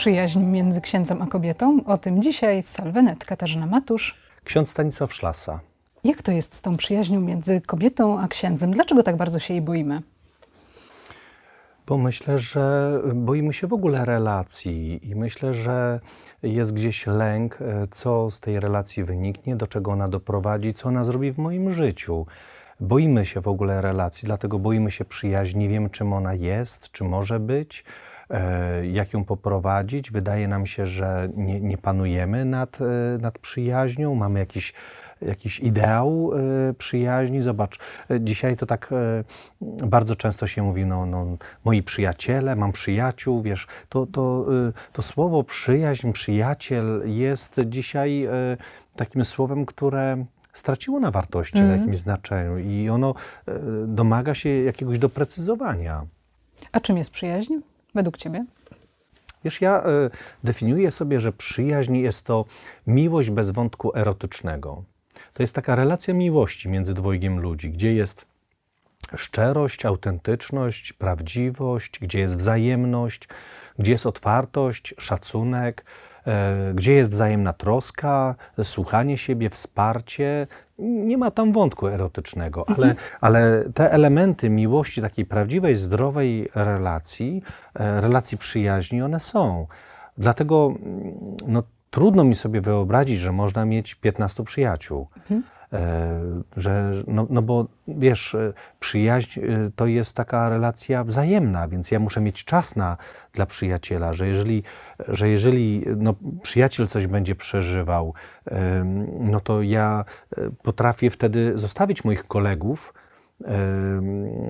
przyjaźń między księdzem a kobietą? O tym dzisiaj w Salwenet Katarzyna Matusz. Ksiądz Stanisław Szlasa. Jak to jest z tą przyjaźnią między kobietą a księdzem? Dlaczego tak bardzo się jej boimy? Bo myślę, że boimy się w ogóle relacji i myślę, że jest gdzieś lęk, e, co z tej relacji wyniknie, do czego ona doprowadzi, co ona zrobi w moim życiu. Boimy się w ogóle relacji, dlatego boimy się przyjaźni, nie wiem czym ona jest, czy może być, jak ją poprowadzić. Wydaje nam się, że nie, nie panujemy nad, e, nad przyjaźnią, mamy jakiś jakiś ideał y, przyjaźni. Zobacz, dzisiaj to tak y, bardzo często się mówi, no, no moi przyjaciele, mam przyjaciół, wiesz, to, to, to słowo przyjaźń, przyjaciel jest dzisiaj takim słowem, które straciło na wartości, mm. na jakimś znaczeniu i ono domaga się jakiegoś doprecyzowania. A czym jest przyjaźń według Ciebie? Wiesz, ja definiuję sobie, że przyjaźń jest to miłość bez wątku erotycznego to jest taka relacja miłości między dwojgiem ludzi, gdzie jest szczerość, autentyczność, prawdziwość, gdzie jest wzajemność, gdzie jest otwartość, szacunek, gdzie jest wzajemna troska, słuchanie siebie, wsparcie. Nie ma tam wątku erotycznego, ale, mhm. ale te elementy miłości, takiej prawdziwej, zdrowej relacji, e, relacji przyjaźni, one są. Dlatego no, trudno mi sobie wyobrazić, że można mieć 15 przyjaciół. Mhm. E, że, no, no bo wiesz, e, przyjaźń e, to jest taka relacja wzajemna, więc ja muszę mieć czas na, dla przyjaciela, że jeżeli, że jeżeli no, przyjaciel coś będzie przeżywał, no to ja potrafię wtedy zostawić moich kolegów,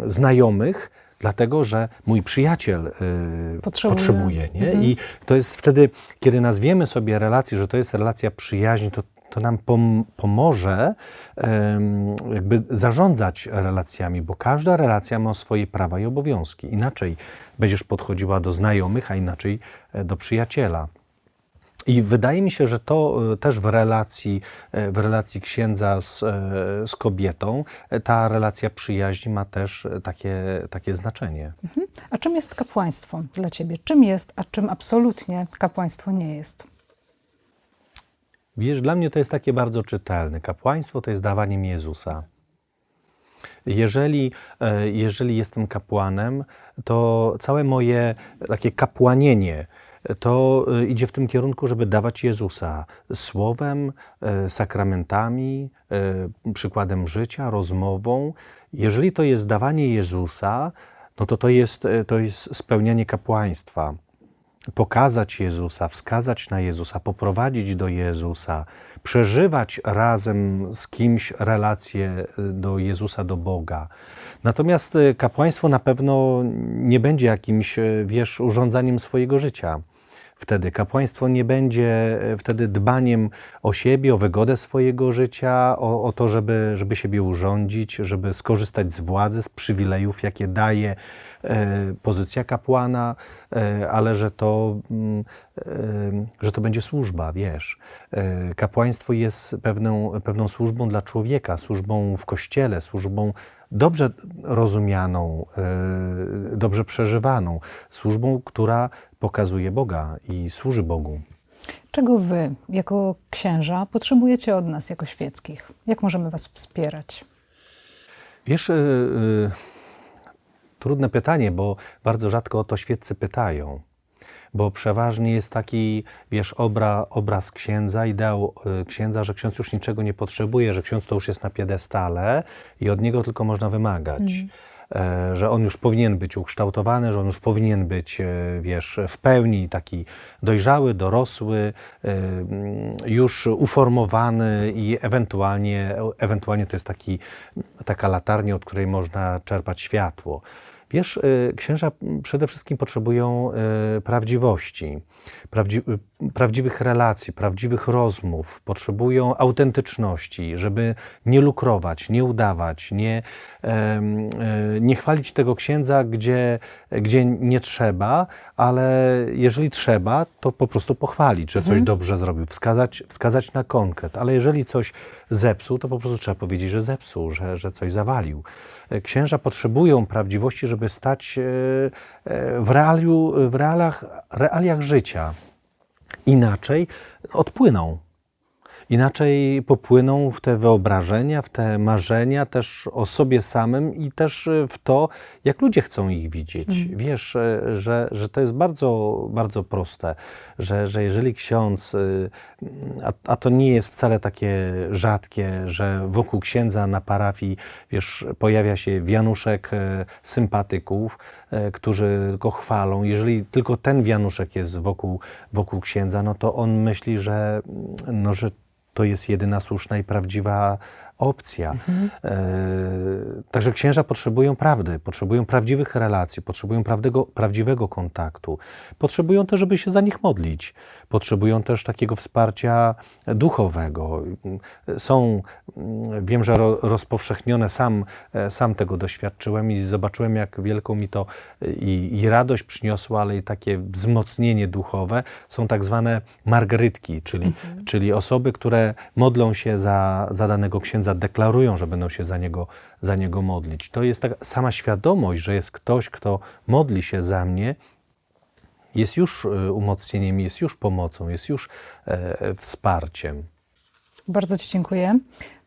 znajomych, dlatego że mój przyjaciel y, potrzebuje. potrzebuje nie? Mhm. I to jest wtedy, kiedy nazwiemy sobie relację, że to jest relacja przyjaźni, to, to nam pom pomoże jakby zarządzać relacjami, bo każda relacja ma swoje prawa i obowiązki. Inaczej będziesz podchodziła do znajomych, a inaczej e, do przyjaciela. I wydaje mi się, że to e, też w relacji, e, w relacji księdza z, z kobietą, ta relacja przyjaźni ma też takie, takie znaczenie. Mhm. A czym jest kapłaństwo dla ciebie? Czym jest, a czym absolutnie kapłaństwo nie jest? Wiesz, dla mnie to jest takie bardzo czytelne. Kapłaństwo to jest dawaniem Jezusa. Jeżeli, jeżeli jestem kapłanem, to całe moje takie kapłanienie, to y, idzie w tym kierunku, żeby dawać Jezusa słowem, sakramentami, przykładem życia, rozmową. Jeżeli to jest dawanie Jezusa, no to to jest, to jest spełnianie kapłaństwa. Pokazać Jezusa, wskazać na Jezusa, poprowadzić do Jezusa, przeżywać razem z kimś relację do Jezusa, do Boga. Natomiast kapłaństwo na pewno nie będzie jakimś, wiesz, urządzaniem swojego życia wtedy. Kapłaństwo nie będzie e, wtedy dbaniem o siebie, o wygodę swojego życia, o, o to, żeby, żeby siebie urządzić, żeby skorzystać z władzy, z przywilejów, jakie daje e, pozycja kapłana, e, ale że to, mm, że to będzie służba, wiesz. Kapłaństwo jest pewną, pewną służbą dla człowieka, służbą w kościele, służbą dobrze rozumianą, dobrze przeżywaną, służbą, która pokazuje Boga i służy Bogu. Czego wy, jako księża, potrzebujecie od nas, jako świeckich? Jak możemy was wspierać? Wiesz, yy, trudne pytanie, bo bardzo rzadko o to świeccy pytają. Bo przeważnie jest taki, wiesz, obra, obraz księdza, ideał y, księdza, że ksiądz już niczego nie potrzebuje, że ksiądz to już jest na piedestale i od niego tylko można wymagać. Mm. Że on już powinien być ukształtowany, że on już powinien być, e, wiesz, w pełni taki dojrzały, dorosły, e, już uformowany i ewentualnie, ewentualnie to jest taki, taka latarnia, od której można czerpać światło. Wiesz, y, księża przede wszystkim potrzebują y, prawdziwości, prawdzi y, prawdziwych relacji, prawdziwych rozmów, potrzebują autentyczności, żeby nie lukrować, nie udawać, nie, nie chwalić tego księdza, gdzie, gdzie nie trzeba, ale jeżeli trzeba, to po prostu pochwalić, że coś mhm. dobrze zrobił, wskazać, wskazać na konkret, ale jeżeli coś zepsuł, to po prostu trzeba powiedzieć, że zepsuł, że, że coś zawalił. Księża potrzebują prawdziwości, żeby żeby stać e, e, w, realiu, w realach, realiach życia. Inaczej odpłyną. Inaczej popłyną w te wyobrażenia, w te marzenia też o sobie samym i też e, w to, jak ludzie chcą ich widzieć. Wiesz, e, że, że to jest bardzo, bardzo proste, że, że jeżeli ksiądz, y, a, a to nie jest wcale takie rzadkie, że wokół księdza na parafii, wiesz, pojawia się wianuszek sympatyków, którzy go chwalą. Jeżeli tylko ten wianuszek jest wokół, wokół księdza, no to on myśli, że, no, że to jest jedyna słuszna i prawdziwa opcja. E, także księża potrzebują prawdy, potrzebują prawdziwych relacji, potrzebują prawdego, prawdziwego kontaktu. Potrzebują też, żeby się za nich modlić. Potrzebują też takiego wsparcia duchowego. Są, mm, wiem, że ro, rozpowszechnione, sam, e, sam tego doświadczyłem i zobaczyłem, jak wielką mi to i, i radość przyniosło, ale i takie wzmocnienie duchowe. Są tak zwane margarytki, czyli, czyli osoby, które modlą się za, za danego księdza, deklarują, że będą się za niego, za niego modlić. To jest taka sama świadomość, że jest ktoś, kto modli się za mnie, jest już e, umocnieniem, jest już pomocą, jest już e, wsparciem. Bardzo Ci dziękuję.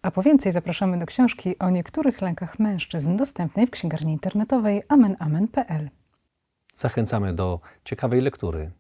A po więcej zapraszamy do książki o niektórych lękach mężczyzn, dostępnej w księgarni internetowej amenamen.pl. Zachęcamy do ciekawej lektury.